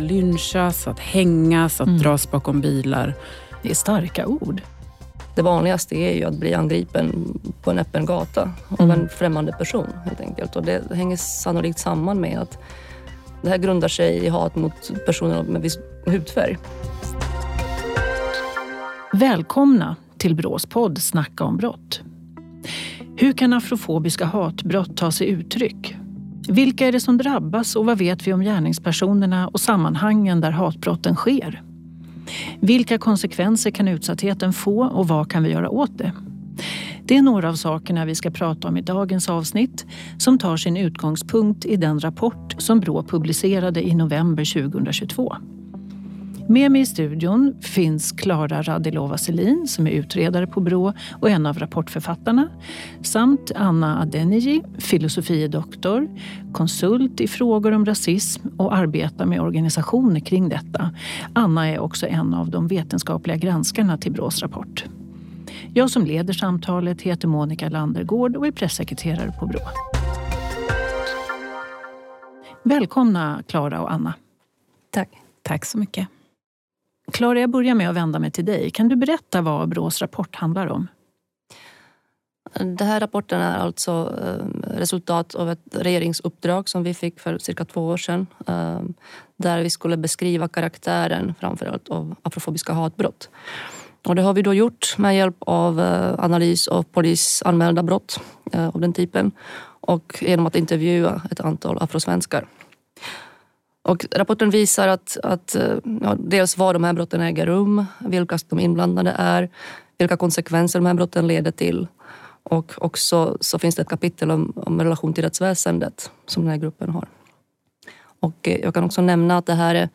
lynchas, att hängas, att mm. dras bakom bilar. Det är starka ord. Det vanligaste är ju att bli angripen på en öppen gata av mm. en främmande person helt enkelt. Och det hänger sannolikt samman med att det här grundar sig i hat mot personer med viss hudfärg. Välkomna till Brås podd Snacka om brott. Hur kan afrofobiska hatbrott ta sig uttryck? Vilka är det som drabbas och vad vet vi om gärningspersonerna och sammanhangen där hatbrotten sker? Vilka konsekvenser kan utsattheten få och vad kan vi göra åt det? Det är några av sakerna vi ska prata om i dagens avsnitt som tar sin utgångspunkt i den rapport som Brå publicerade i november 2022. Med mig i studion finns Klara Radilova Selin som är utredare på Brå och en av rapportförfattarna samt Anna Adeniji, filosofie doktor, konsult i frågor om rasism och arbetar med organisationer kring detta. Anna är också en av de vetenskapliga granskarna till Brås rapport. Jag som leder samtalet heter Monica Landergård och är pressekreterare på Brå. Välkomna Klara och Anna. Tack. Tack så mycket. Klara, jag börjar med att vända mig till dig. Kan du berätta vad Brås rapport handlar om? Den här rapporten är alltså eh, resultat av ett regeringsuppdrag som vi fick för cirka två år sedan. Eh, där vi skulle beskriva karaktären framförallt av afrofobiska hatbrott. Och det har vi då gjort med hjälp av eh, analys av polisanmälda brott av den typen och genom att intervjua ett antal afrosvenskar. Och rapporten visar att, att eh, ja, dels var de här brotten äger rum, vilka de inblandade är, vilka konsekvenser de här brotten leder till. Och också så finns det ett kapitel om, om relation till rättsväsendet som den här gruppen har. Och eh, jag kan också nämna att det här är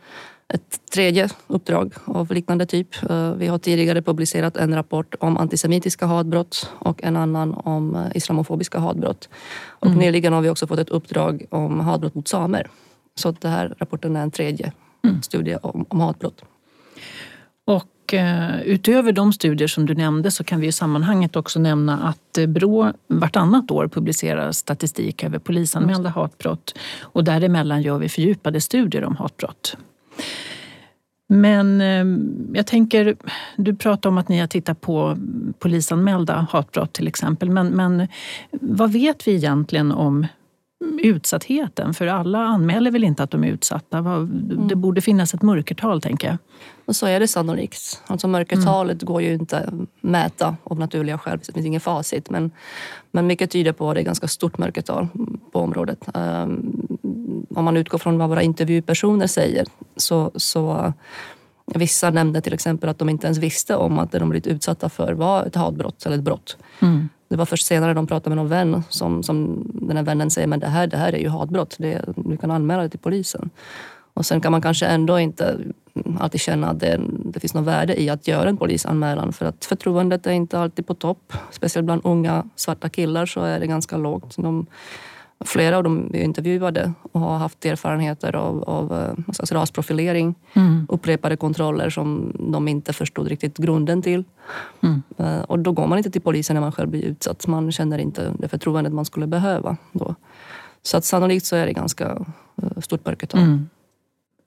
ett tredje uppdrag av liknande typ. Eh, vi har tidigare publicerat en rapport om antisemitiska hatbrott och en annan om islamofobiska hatbrott. Och mm. nyligen har vi också fått ett uppdrag om hatbrott mot samer. Så den här rapporten är en tredje mm. studie om, om hatbrott. Och eh, utöver de studier som du nämnde så kan vi i sammanhanget också nämna att eh, Brå vartannat år publicerar statistik över polisanmälda hatbrott och däremellan gör vi fördjupade studier om hatbrott. Men eh, jag tänker, du pratar om att ni har tittat på polisanmälda hatbrott till exempel. Men, men vad vet vi egentligen om utsattheten? För alla anmäler väl inte att de är utsatta? Det mm. borde finnas ett mörkertal, tänker jag. Och så är det sannolikt. Alltså mörkertalet mm. går ju inte att mäta av naturliga skäl. Det finns ingen facit. Men, men mycket tyder på att det är ganska stort mörkertal på området. Um, om man utgår från vad våra intervjupersoner säger så, så Vissa nämnde till exempel att de inte ens visste om att det de blivit utsatta för var ett hatbrott eller ett brott. Mm. Det var först senare de pratade med någon vän som, som den här vännen säger men det här, det här är ju hatbrott. Det, du kan anmäla det till polisen. Och sen kan man kanske ändå inte alltid känna att det, det finns något värde i att göra en polisanmälan för att förtroendet är inte alltid på topp. Speciellt bland unga svarta killar så är det ganska lågt. De, Flera av dem vi intervjuade och har haft erfarenheter av, av eh, rasprofilering. Mm. Upprepade kontroller som de inte förstod riktigt grunden till. Mm. Eh, och då går man inte till polisen när man själv blir utsatt. Man känner inte det förtroendet man skulle behöva. Då. Så att sannolikt så är det ganska eh, stort mörkertal. Mm.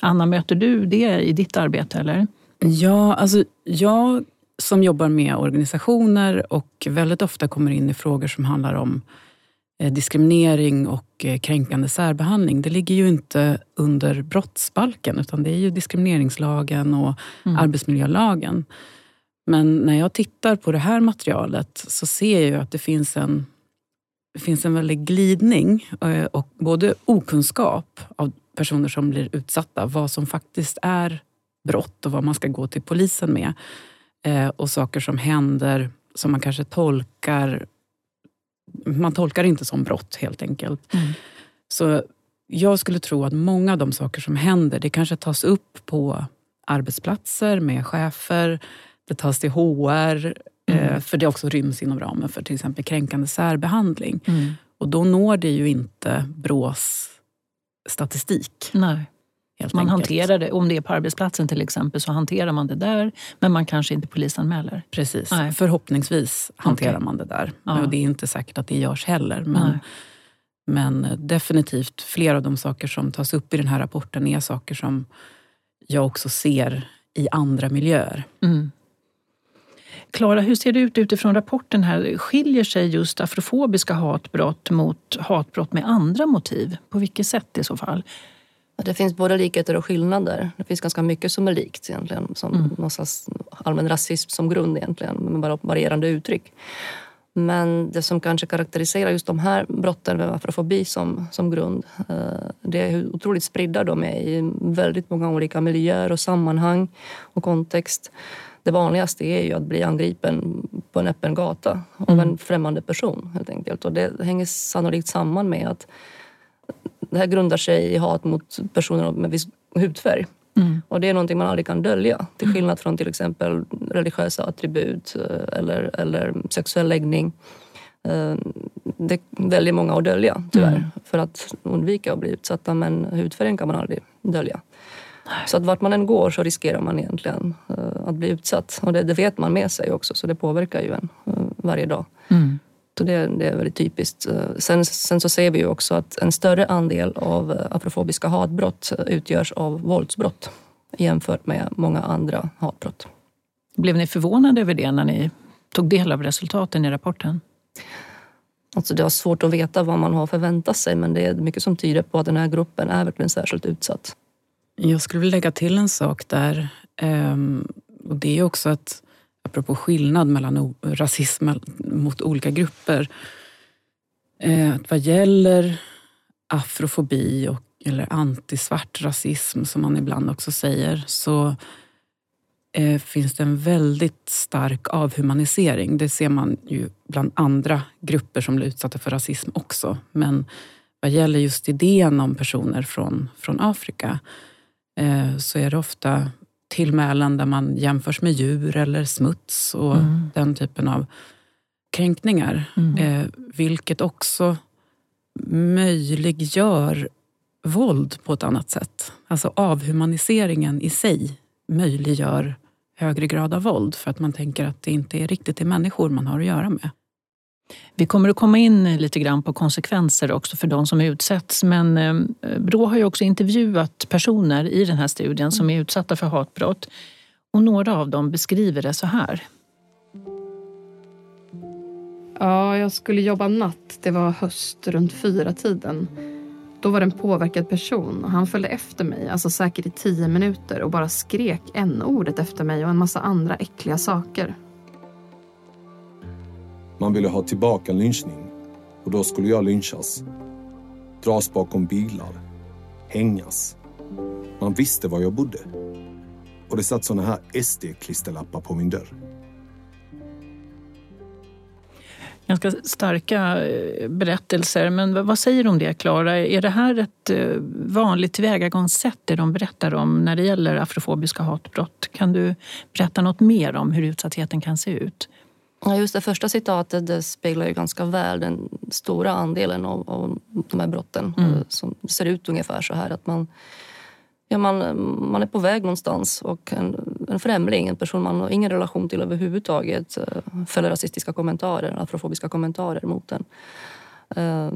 Anna, möter du det i ditt arbete? eller? Ja, alltså jag som jobbar med organisationer och väldigt ofta kommer in i frågor som handlar om diskriminering och eh, kränkande särbehandling, det ligger ju inte under brottsbalken utan det är ju diskrimineringslagen och mm. arbetsmiljölagen. Men när jag tittar på det här materialet så ser jag att det finns en, det finns en väldig glidning eh, och både okunskap av personer som blir utsatta, vad som faktiskt är brott och vad man ska gå till polisen med. Och saker som händer som man kanske tolkar man tolkar det inte som brott helt enkelt. Mm. Så jag skulle tro att många av de saker som händer, det kanske tas upp på arbetsplatser med chefer, det tas till HR, mm. eh, för det också ryms inom ramen för till exempel kränkande särbehandling. Mm. Och då når det ju inte Brås statistik. Nej. Helt man enkelt. hanterar det, om det är på arbetsplatsen till exempel, så hanterar man det där, men man kanske inte polisanmäler. Precis. Nej. Förhoppningsvis hanterar okay. man det där. Ja. Och det är inte säkert att det görs heller. Men, men definitivt, flera av de saker som tas upp i den här rapporten är saker som jag också ser i andra miljöer. Mm. Klara, hur ser det ut utifrån rapporten här? Skiljer sig just afrofobiska hatbrott mot hatbrott med andra motiv? På vilket sätt i så fall? Det finns både likheter och skillnader. Det finns ganska mycket som är likt egentligen. Som mm. någon slags allmän rasism som grund egentligen, med bara varierande uttryck. Men det som kanske karaktäriserar just de här brotten med afrofobi som, som grund eh, det är hur otroligt spridda de är i väldigt många olika miljöer och sammanhang och kontext. Det vanligaste är ju att bli angripen på en öppen gata av mm. en främmande person helt enkelt. Och det hänger sannolikt samman med att det här grundar sig i hat mot personer med viss hudfärg. Mm. Och det är någonting man aldrig kan dölja. Till mm. skillnad från till exempel religiösa attribut eh, eller, eller sexuell läggning. Eh, det väljer många att dölja tyvärr mm. för att undvika att bli utsatta men hudfärgen kan man aldrig dölja. Så att vart man än går så riskerar man egentligen eh, att bli utsatt. Och det, det vet man med sig också så det påverkar ju en varje dag. Mm. Så det, det, är väldigt typiskt. Sen, sen, så ser vi ju också att en större andel av afrofobiska hatbrott utgörs av våldsbrott jämfört med många andra hatbrott. Blev ni förvånade över det när ni tog del av resultaten i rapporten? Alltså det är svårt att veta vad man har förväntat sig men det är mycket som tyder på att den här gruppen är verkligen särskilt utsatt. Jag skulle vilja lägga till en sak där. Ehm, och det är också att apropå skillnad mellan rasism mot olika grupper. Eh, att vad gäller afrofobi och, eller antisvart rasism som man ibland också säger så eh, finns det en väldigt stark avhumanisering. Det ser man ju bland andra grupper som blir utsatta för rasism också. Men vad gäller just idén om personer från, från Afrika eh, så är det ofta tillmälen där man jämförs med djur eller smuts och mm. den typen av kränkningar. Mm. Eh, vilket också möjliggör våld på ett annat sätt. Alltså avhumaniseringen i sig möjliggör högre grad av våld för att man tänker att det inte är riktigt är människor man har att göra med. Vi kommer att komma in lite grann på konsekvenser också för de som utsätts. Men eh, Brå har ju också intervjuat personer i den här studien som är utsatta för hatbrott. Och några av dem beskriver det så här. Ja, jag skulle jobba natt. Det var höst, runt fyra tiden. Då var det en påverkad person och han följde efter mig, alltså säkert i tio minuter och bara skrek n-ordet efter mig och en massa andra äckliga saker. Man ville ha tillbaka lynchning och då skulle jag lynchas. Dras bakom bilar. Hängas. Man visste var jag bodde. Och det satt såna här SD-klisterlappar på min dörr. Ganska starka eh, berättelser, men vad säger du om det Klara? Är det här ett eh, vanligt tillvägagångssätt det de berättar om när det gäller afrofobiska hatbrott? Kan du berätta något mer om hur utsattheten kan se ut? Ja, just det första citatet det speglar ju ganska väl den stora andelen av, av de här brotten. Mm. Eh, som ser ut ungefär så här att man, ja, man, man är på väg någonstans och en, en främling, en person man har ingen relation till överhuvudtaget eh, fäller rasistiska kommentarer, afrofobiska kommentarer mot en. Eh,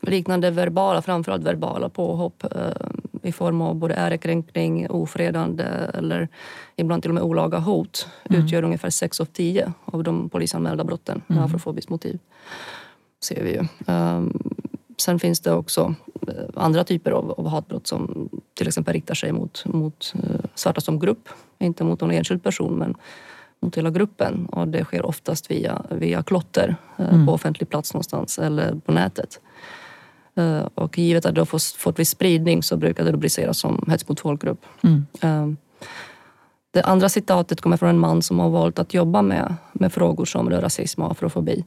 liknande verbala, framförallt verbala påhopp eh, i form av både ärekränkning, ofredande eller ibland till och med olaga hot mm. utgör ungefär 6 av 10 av de polisanmälda brotten med mm. afrofobiskt motiv. Ser vi ju. Um, sen finns det också uh, andra typer av, av, hatbrott som till exempel riktar sig mot, mot uh, svarta som grupp. Inte mot någon enskild person men mot hela gruppen. Och det sker oftast via, via klotter uh, mm. på offentlig plats någonstans eller på nätet. Eh, och givet att det har fått viss spridning så brukar det rubriceras som hets mot folkgrupp. Mm. Eh, det andra citatet kommer från en man som har valt att jobba med, med frågor som rör rasism och afrofobi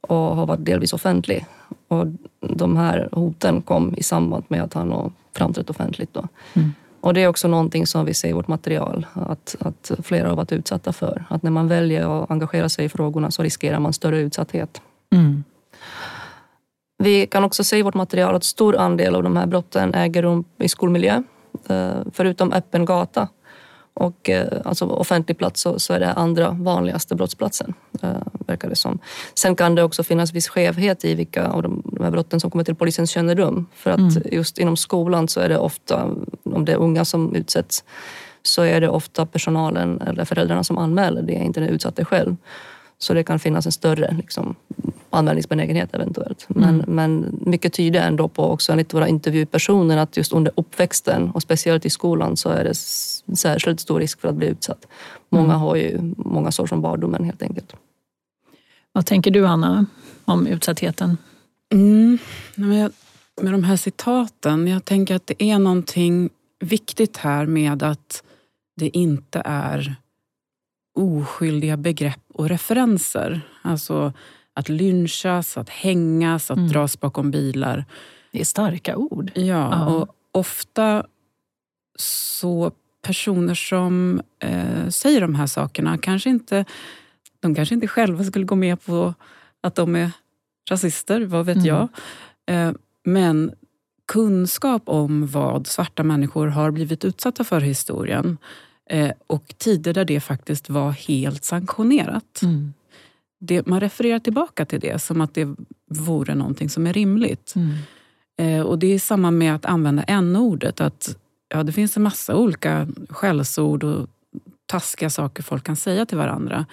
och har varit delvis offentlig. Och de här hoten kom i samband med att han har framträtt offentligt. Då. Mm. Och det är också någonting som vi ser i vårt material att, att flera har varit utsatta för. Att när man väljer att engagera sig i frågorna så riskerar man större utsatthet. Mm. Vi kan också se i vårt material att stor andel av de här brotten äger rum i skolmiljö. Eh, förutom öppen gata och eh, alltså offentlig plats så, så är det andra vanligaste brottsplatsen, eh, verkar det som. Sen kan det också finnas viss skevhet i vilka av de, de här brotten som kommer till polisens kännedom. För att mm. just inom skolan så är det ofta om det är unga som utsätts så är det ofta personalen eller föräldrarna som anmäler det, inte den utsatte själv. Så det kan finnas en större liksom, anmälningsbenägenhet eventuellt. Men, mm. men mycket tyder ändå på också enligt våra intervjupersoner att just under uppväxten och speciellt i skolan så är det särskilt stor risk för att bli utsatt. Många mm. har ju många sår från barndomen helt enkelt. Vad tänker du Anna om utsattheten? Mm. Med, med de här citaten, jag tänker att det är någonting viktigt här med att det inte är oskyldiga begrepp och referenser. Alltså att lynchas, att hängas, att mm. dras bakom bilar. Det är starka ord. Ja, ja. och ofta så personer som eh, säger de här sakerna kanske inte, de kanske inte själva skulle gå med på att de är rasister, vad vet mm. jag. Eh, men kunskap om vad svarta människor har blivit utsatta för i historien eh, och tider där det faktiskt var helt sanktionerat. Mm. Det, man refererar tillbaka till det som att det vore någonting som är rimligt. Mm. Eh, och Det är samma med att använda n-ordet. Att, ja, det finns en massa olika skällsord och taskiga saker folk kan säga till varandra.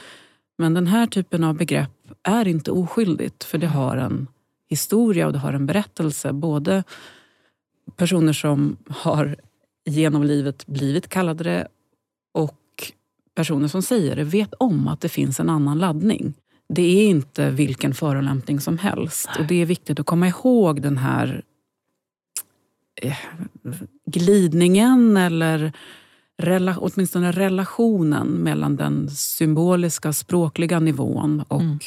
Men den här typen av begrepp är inte oskyldigt för det har en historia och det har en berättelse. Både personer som har genom livet blivit kallade det personer som säger det vet om att det finns en annan laddning. Det är inte vilken förolämpning som helst. Och Det är viktigt att komma ihåg den här eh, glidningen eller rela, åtminstone relationen mellan den symboliska språkliga nivån och mm.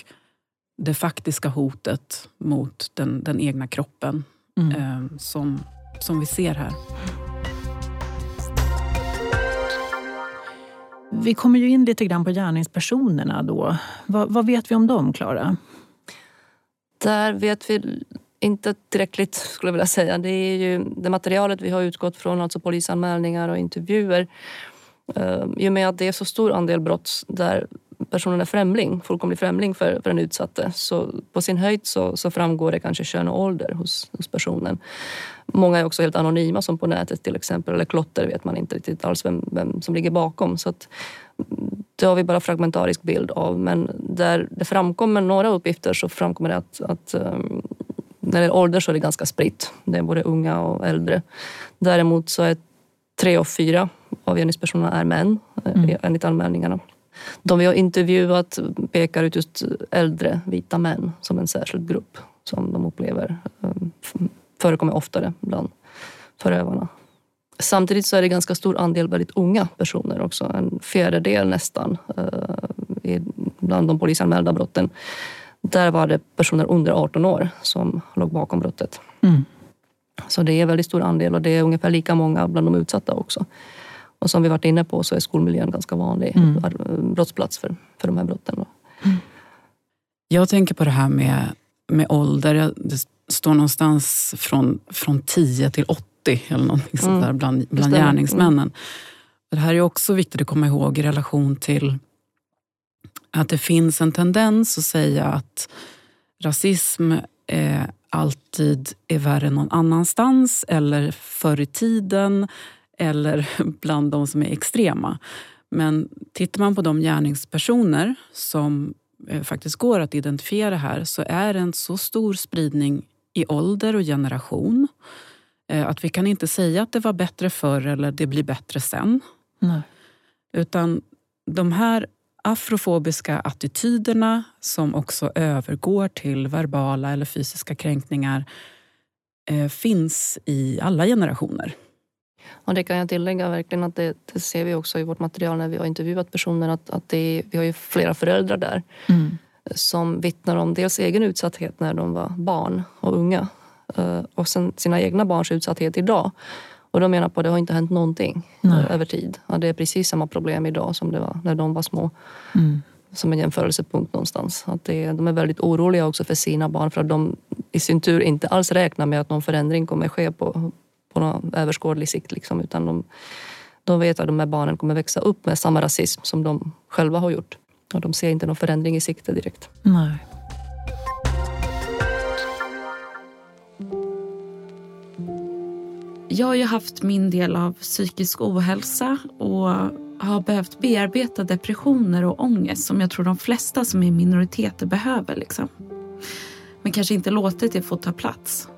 det faktiska hotet mot den, den egna kroppen mm. eh, som, som vi ser här. Vi kommer ju in lite grann på gärningspersonerna då. Vad, vad vet vi om dem, Klara? Där vet vi inte tillräckligt skulle jag vilja säga. Det är ju det materialet vi har utgått från, alltså polisanmälningar och intervjuer. I och med att det är så stor andel brott där personen är främling, fullkomlig främling för, för den utsatte. Så på sin höjd så, så framgår det kanske kön och ålder hos, hos personen. Många är också helt anonyma som på nätet till exempel. Eller klotter vet man inte riktigt alls vem, vem som ligger bakom. Så att, det har vi bara fragmentarisk bild av. Men där det framkommer några uppgifter så framkommer det att, att um, när det gäller ålder så är det ganska spritt. Det är både unga och äldre. Däremot så är tre av fyra av gärningspersonerna är män mm. enligt anmälningarna. De vi har intervjuat pekar ut just äldre vita män som en särskild grupp som de upplever um, förekommer oftare bland förövarna. Samtidigt så är det ganska stor andel väldigt unga personer också. En fjärdedel nästan uh, bland de polisanmälda brotten. Där var det personer under 18 år som låg bakom brottet. Mm. Så det är en väldigt stor andel och det är ungefär lika många bland de utsatta också. Och som vi varit inne på så är skolmiljön ganska vanlig mm. brottsplats för, för de här brotten. Mm. Jag tänker på det här med, med ålder. Det står någonstans från, från 10 till 80 eller någonting sånt mm. där bland, bland gärningsmännen. Mm. Det här är också viktigt att komma ihåg i relation till att det finns en tendens att säga att rasism eh, alltid är värre någon annanstans eller förr i tiden eller bland de som är extrema. Men tittar man på de gärningspersoner som eh, faktiskt går att identifiera här så är det en så stor spridning i ålder och generation eh, att vi kan inte säga att det var bättre förr eller det blir bättre sen. Nej. Utan de här afrofobiska attityderna som också övergår till verbala eller fysiska kränkningar eh, finns i alla generationer. Och det kan jag tillägga verkligen att det, det, ser vi också i vårt material när vi har intervjuat personer att, att det, vi har ju flera föräldrar där mm. som vittnar om dels egen utsatthet när de var barn och unga eh, och sen sina egna barns utsatthet idag. Och de menar på att det har inte hänt någonting Nej. över tid. Ja, det är precis samma problem idag som det var när de var små. Mm. Som en jämförelsepunkt någonstans. Att det, de är väldigt oroliga också för sina barn för att de i sin tur inte alls räknar med att någon förändring kommer ske på, på någon överskådlig sikt. Liksom, utan de, de vet att de här barnen kommer växa upp med samma rasism som de själva har gjort. Och de ser inte någon förändring i sikte direkt. Nej. Jag har ju haft min del av psykisk ohälsa och har behövt bearbeta depressioner och ångest som jag tror de flesta som är minoriteter behöver. Liksom. Men kanske inte låtit det få ta plats.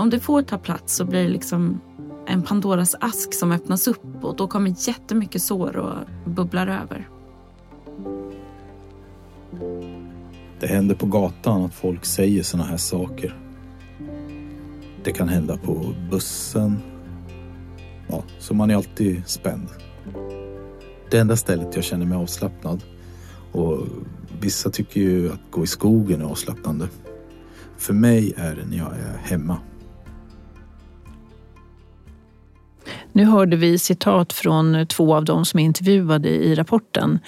Om det får ta plats så blir det liksom en Pandoras ask som öppnas upp och då kommer jättemycket sår och bubblar över. Det händer på gatan att folk säger såna här saker. Det kan hända på bussen. Ja, så man är alltid spänd. Det enda stället jag känner mig avslappnad. Och vissa tycker ju att gå i skogen är avslappnande. För mig är det när jag är hemma. Nu hörde vi citat från två av dem som är intervjuade i rapporten.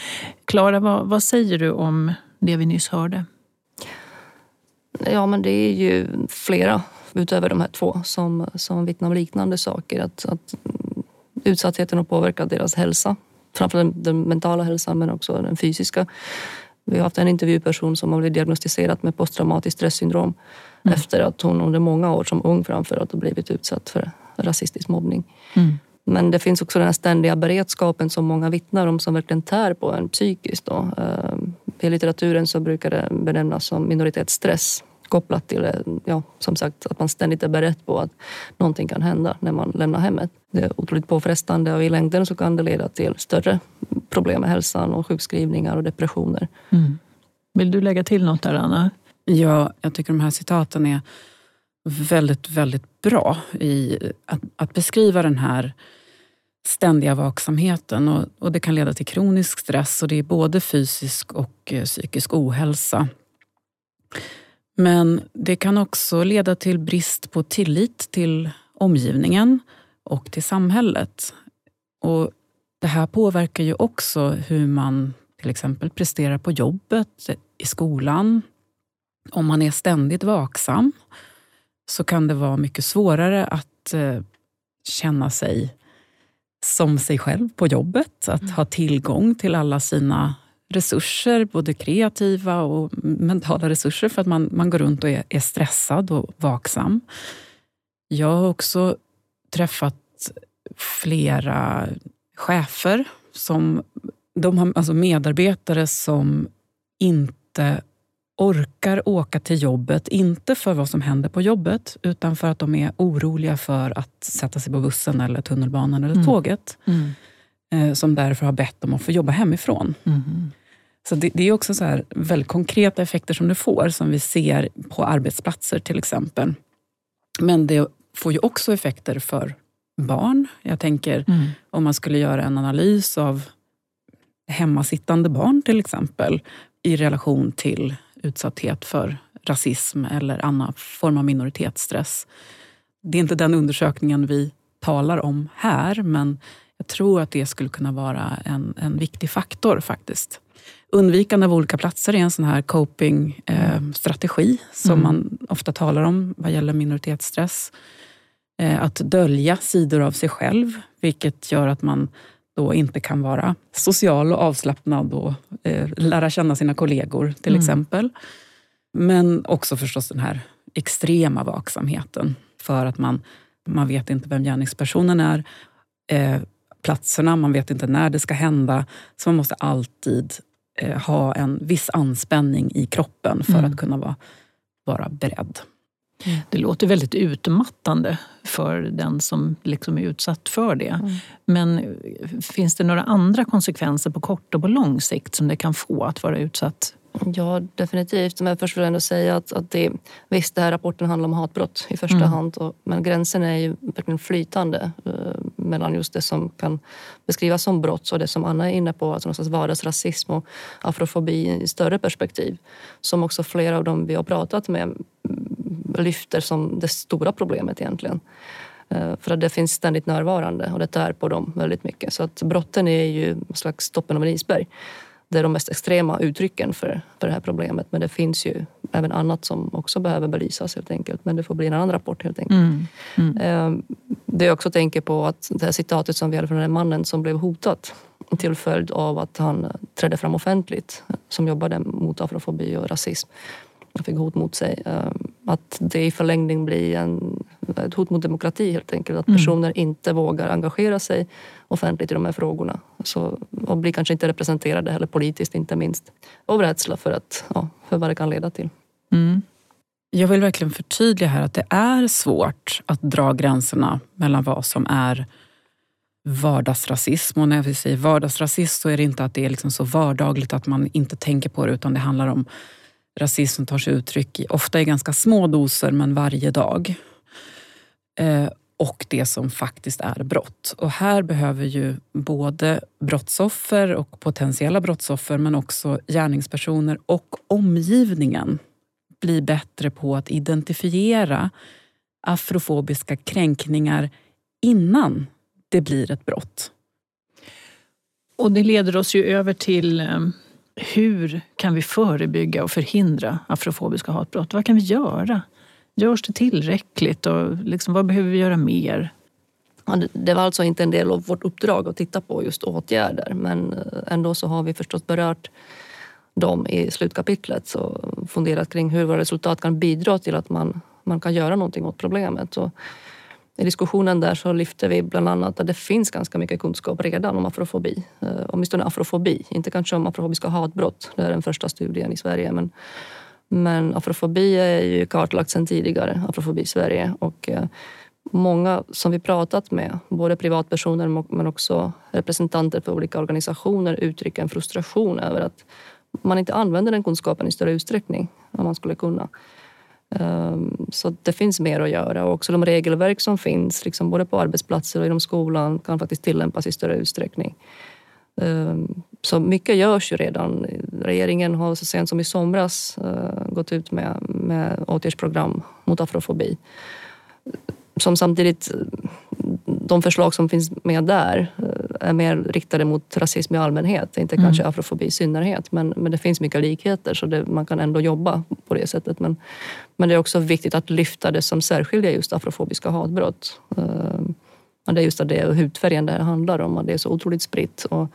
Klara, vad, vad säger du om det vi nyss hörde? Ja, men det är ju flera utöver de här två som, som vittnar om liknande saker. Att, att utsattheten har påverkat deras hälsa. Framförallt den mentala hälsan men också den fysiska. Vi har haft en intervjuperson som har blivit diagnostiserad med posttraumatiskt stresssyndrom mm. efter att hon under många år som ung framförallt har blivit utsatt för rasistisk mobbning. Mm. Men det finns också den här ständiga beredskapen som många vittnar om som verkligen tär på en psykiskt. Då. Eh, I litteraturen så brukar det benämnas som minoritetsstress kopplat till ja, som sagt, att man ständigt är beredd på att någonting kan hända när man lämnar hemmet. Det är otroligt påfrestande och i längden så kan det leda till större problem med hälsan och sjukskrivningar och depressioner. Mm. Vill du lägga till något där, Anna? Ja, jag tycker de här citaten är väldigt, väldigt bra i att, att beskriva den här ständiga vaksamheten. Och, och, det kan leda till kronisk stress och det är både fysisk och eh, psykisk ohälsa. Men det kan också leda till brist på tillit till omgivningen och till samhället. Och det här påverkar ju också hur man till exempel presterar på jobbet, i skolan. Om man är ständigt vaksam så kan det vara mycket svårare att eh, känna sig som sig själv på jobbet. Att mm. ha tillgång till alla sina resurser, både kreativa och mentala resurser för att man, man går runt och är, är stressad och vaksam. Jag har också träffat flera chefer som de har alltså medarbetare som inte orkar åka till jobbet, inte för vad som händer på jobbet, utan för att de är oroliga för att sätta sig på bussen, eller tunnelbanan eller mm. tåget. Mm. Eh, som därför har bett om att få jobba hemifrån. Mm. Så det, det, är också så här väldigt konkreta effekter som det får, som vi ser på arbetsplatser till exempel. Men det får ju också effekter för barn. Jag tänker mm. om man skulle göra en analys av hemmasittande barn till exempel i relation till utsatthet för rasism eller annan form av minoritetsstress. Det är inte den undersökningen vi talar om här, men jag tror att det skulle kunna vara en, en viktig faktor faktiskt. Undvikande av olika platser är en sån här coping-strategi eh, som mm. man ofta talar om vad gäller minoritetsstress. Eh, att dölja sidor av sig själv, vilket gör att man då inte kan vara social och avslappnad och eh, lära känna sina kollegor till mm. exempel. Men också förstås den här extrema vaksamheten för att man, man vet inte vem gärningspersonen är. Eh, platserna, man vet inte när det ska hända. Så man måste alltid eh, ha en viss anspänning i kroppen för mm. att kunna vara, vara beredd. Det låter väldigt utmattande för den som liksom är utsatt för det. Mm. Men finns det några andra konsekvenser på kort och på lång sikt som det kan få att vara utsatt Ja, definitivt. Men först vill jag ändå säga att, att det, visst, den här rapporten handlar om hatbrott i första mm. hand. Och, men gränsen är ju verkligen flytande eh, mellan just det som kan beskrivas som brott och det som Anna är inne på, alltså någon vardagsrasism och afrofobi i större perspektiv. Som också flera av dem vi har pratat med mm, lyfter som det stora problemet egentligen. Eh, för att det finns ständigt närvarande och det tär på dem väldigt mycket. Så att brotten är ju en slags toppen av en isberg det är de mest extrema uttrycken för, för det här problemet. Men det finns ju även annat som också behöver belysas helt enkelt. Men det får bli en annan rapport helt enkelt. Mm. Mm. Ehm, det jag också tänker på att det här citatet som vi hade från den mannen som blev hotad till följd av att han trädde fram offentligt som jobbade mot afrofobi och rasism. Fick hot mot sig. Att det i förlängning blir en, ett hot mot demokrati helt enkelt. Att personer mm. inte vågar engagera sig offentligt i de här frågorna. Så, och blir kanske inte representerade heller politiskt inte minst. Av rädsla för, att, ja, för vad det kan leda till. Mm. Jag vill verkligen förtydliga här att det är svårt att dra gränserna mellan vad som är vardagsrasism. Och när vi säger vardagsrasism så är det inte att det är liksom så vardagligt att man inte tänker på det utan det handlar om rasism tar sig uttryck i, ofta i ganska små doser men varje dag. Eh, och det som faktiskt är brott. Och här behöver ju både brottsoffer och potentiella brottsoffer men också gärningspersoner och omgivningen bli bättre på att identifiera afrofobiska kränkningar innan det blir ett brott. Och det leder oss ju över till eh, hur kan vi förebygga och förhindra afrofobiska hatbrott? Vad kan vi göra? Görs det tillräckligt och liksom, vad behöver vi göra mer? Ja, det var alltså inte en del av vårt uppdrag att titta på just åtgärder men eh, ändå så har vi förstås berört dem i slutkapitlet och funderat kring hur våra resultat kan bidra till att man, man kan göra någonting åt problemet. Och i diskussionen där så lyfter vi bland annat att det finns ganska mycket kunskap redan om afrofobi. Eh, åtminstone afrofobi, inte kanske om afrofobiska hatbrott. Det är den första studien i Sverige. Men, men afrofobi är ju kartlagt sedan tidigare, afrofobi i Sverige. Och, eh, många som vi pratat med, både privatpersoner men också representanter för olika organisationer uttrycker en frustration över att man inte använder den kunskapen i större utsträckning än man skulle kunna. Ehm, så det finns mer att göra och också de regelverk som finns, liksom både på arbetsplatser och inom skolan, kan faktiskt tillämpas i större utsträckning. Ehm, så mycket görs ju redan. Regeringen har så sent som i somras eh, gått ut med, med åtgärdsprogram mot afrofobi som samtidigt de förslag som finns med där eh, är mer riktade mot rasism i allmänhet, inte mm. kanske afrofobi i synnerhet. Men, men det finns mycket likheter så det, man kan ändå jobba på det sättet. Men, men det är också viktigt att lyfta det som särskiljer just afrofobiska hatbrott. Uh, det är just det hudfärgen det handlar om, att det är så otroligt spritt och,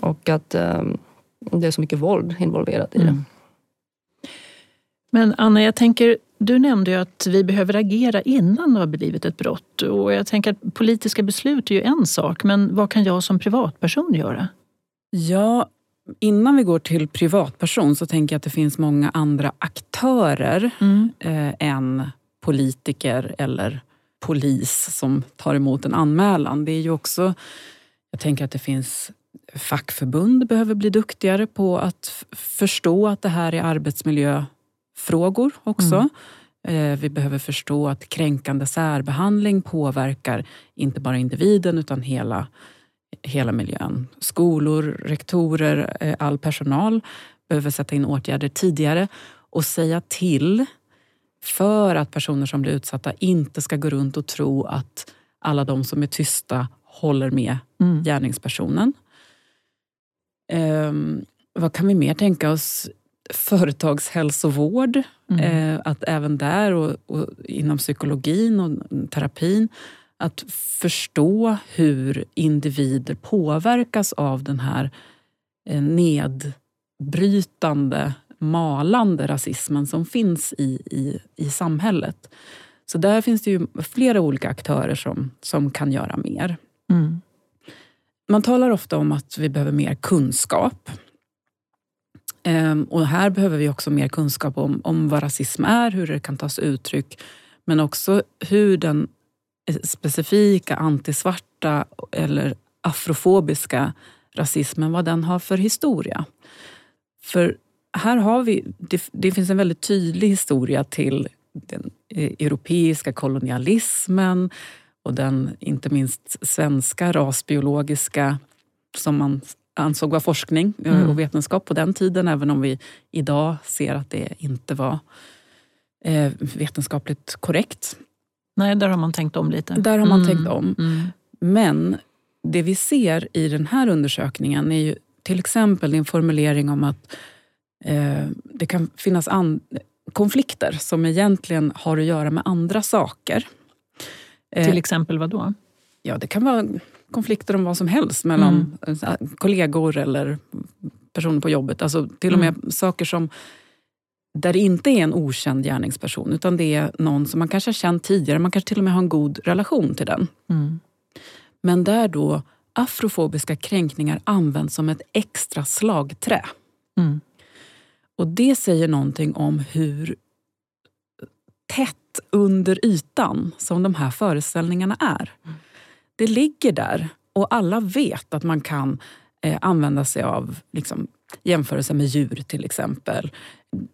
och att um, det är så mycket våld involverat i det. Mm. Men Anna, jag tänker du nämnde att vi behöver agera innan det har blivit ett brott. Och jag tänker att politiska beslut är ju en sak, men vad kan jag som privatperson göra? Ja, innan vi går till privatperson så tänker jag att det finns många andra aktörer mm. eh, än politiker eller polis som tar emot en anmälan. Det är ju också, jag tänker att det finns fackförbund behöver bli duktigare på att förstå att det här är arbetsmiljö frågor också. Mm. Eh, vi behöver förstå att kränkande särbehandling påverkar inte bara individen utan hela, hela miljön. Skolor, rektorer, eh, all personal behöver sätta in åtgärder tidigare och säga till för att personer som blir utsatta inte ska gå runt och tro att alla de som är tysta håller med mm. gärningspersonen. Um, vad kan vi mer tänka oss? Företagshälsovård. Mm. Eh, att även där och, och, inom psykologin och terapin att förstå hur individer påverkas av den här eh, nedbrytande, malande rasismen som finns i, i, i samhället. Så där finns det ju flera olika aktörer som, som kan göra mer. Mm. Man talar ofta om att vi behöver mer kunskap. Ehm, och här behöver vi också mer kunskap om, om vad rasism är, hur det kan ta sig uttryck, men också hur den eh, specifika antisvarta eller afrofobiska rasismen, vad den har för historia. För här har vi, det, det finns en väldigt tydlig historia till den eh, europeiska kolonialismen och den inte minst svenska rasbiologiska som man ansåg var forskning eh, mm. och vetenskap på den tiden, även om vi idag ser att det inte var eh, vetenskapligt korrekt. Nej, där har man tänkt om lite. Där har man mm. tänkt om. Mm. Men det vi ser i den här undersökningen är ju till exempel en formulering om att eh, det kan finnas konflikter som egentligen har att göra med andra saker. Eh, till exempel vad då? Ja, det kan vara konflikter om vad som helst mellan mm. kollegor eller personer på jobbet. Alltså till och med mm. saker som där det inte är en okänd gärningsperson utan det är någon som man kanske har känt tidigare, man kanske till och med har en god relation till den. Mm. Men där då afrofobiska kränkningar används som ett extra slagträ. Mm. Och det säger någonting om hur tätt under ytan som de här föreställningarna är. Det ligger där och alla vet att man kan eh, använda sig av liksom, jämförelser med djur till exempel.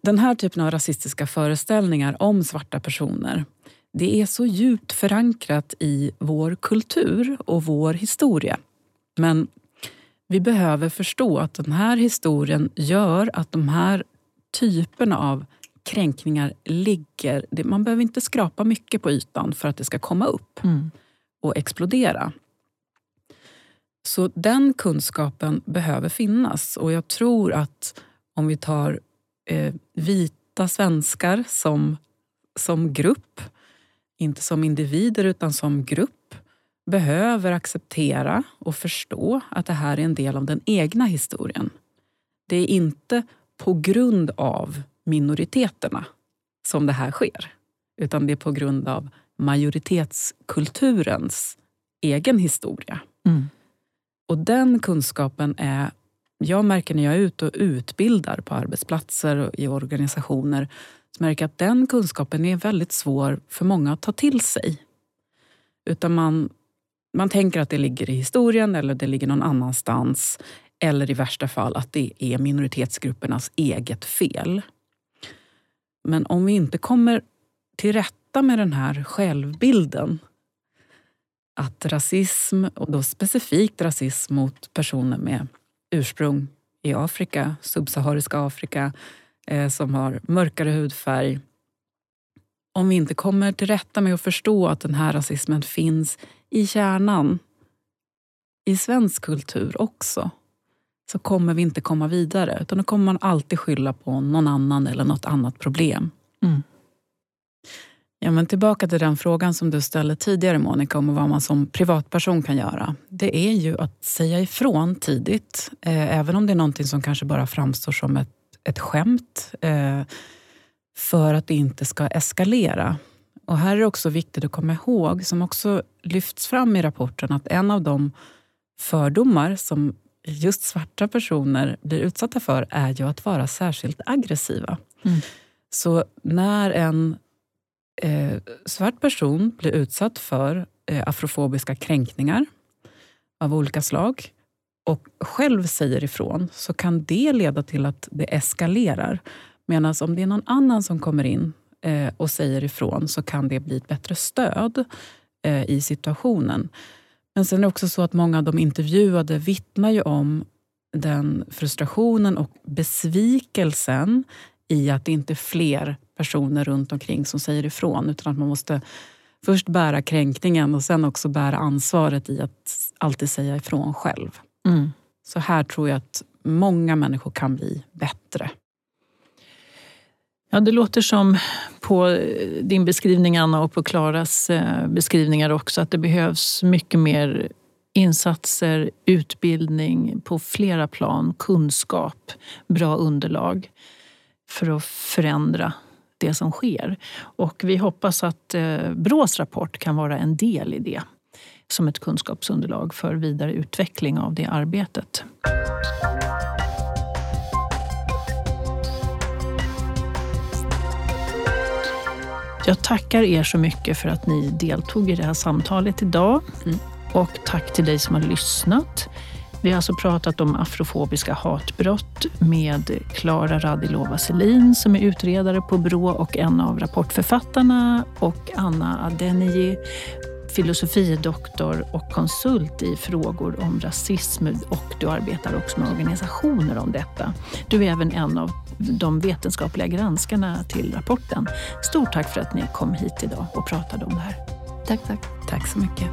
Den här typen av rasistiska föreställningar om svarta personer det är så djupt förankrat i vår kultur och vår historia. Men vi behöver förstå att den här historien gör att de här typerna av kränkningar ligger... Man behöver inte skrapa mycket på ytan för att det ska komma upp Mm och explodera. Så den kunskapen behöver finnas och jag tror att om vi tar eh, vita svenskar som, som grupp, inte som individer utan som grupp, behöver acceptera och förstå att det här är en del av den egna historien. Det är inte på grund av minoriteterna som det här sker, utan det är på grund av majoritetskulturens egen historia. Mm. Och den kunskapen är... Jag märker när jag är ute och utbildar på arbetsplatser och i organisationer så märker att den kunskapen är väldigt svår för många att ta till sig. Utan man, man tänker att det ligger i historien eller det ligger någon annanstans. Eller i värsta fall att det är minoritetsgruppernas eget fel. Men om vi inte kommer till rätta med den här självbilden att rasism, och då specifikt rasism mot personer med ursprung i Afrika, subsahariska Afrika, eh, som har mörkare hudfärg. Om vi inte kommer till rätta med att förstå att den här rasismen finns i kärnan i svensk kultur också, så kommer vi inte komma vidare. Utan då kommer man alltid skylla på någon annan eller något annat problem. Mm. Ja, men tillbaka till den frågan som du ställde tidigare Monica om vad man som privatperson kan göra. Det är ju att säga ifrån tidigt, eh, även om det är någonting som kanske bara framstår som ett, ett skämt, eh, för att det inte ska eskalera. Och här är det också viktigt att komma ihåg, som också lyfts fram i rapporten, att en av de fördomar som just svarta personer blir utsatta för är ju att vara särskilt aggressiva. Mm. Så när en eh, svart person blir utsatt för eh, afrofobiska kränkningar av olika slag och själv säger ifrån så kan det leda till att det eskalerar. Medan om det är någon annan som kommer in eh, och säger ifrån så kan det bli ett bättre stöd eh, i situationen. Men sen är det också så att många av de intervjuade vittnar ju om den frustrationen och besvikelsen i att det inte är fler personer runt omkring som säger ifrån utan att man måste först bära kränkningen och sen också bära ansvaret i att alltid säga ifrån själv. Mm. Så här tror jag att många människor kan bli bättre. Ja, det låter som på din beskrivning Anna och på Klaras eh, beskrivningar också att det behövs mycket mer insatser, utbildning på flera plan, kunskap, bra underlag för att förändra det som sker. Och vi hoppas att eh, Brås rapport kan vara en del i det som ett kunskapsunderlag för vidare utveckling av det arbetet. Jag tackar er så mycket för att ni deltog i det här samtalet idag. Mm. Och tack till dig som har lyssnat. Vi har alltså pratat om afrofobiska hatbrott med Klara Radilova Selin som är utredare på Brå och en av rapportförfattarna och Anna Adeniyi, filosofidoktor och konsult i frågor om rasism och du arbetar också med organisationer om detta. Du är även en av de vetenskapliga granskarna till rapporten. Stort tack för att ni kom hit idag och pratade om det här. Tack, tack. Tack så mycket.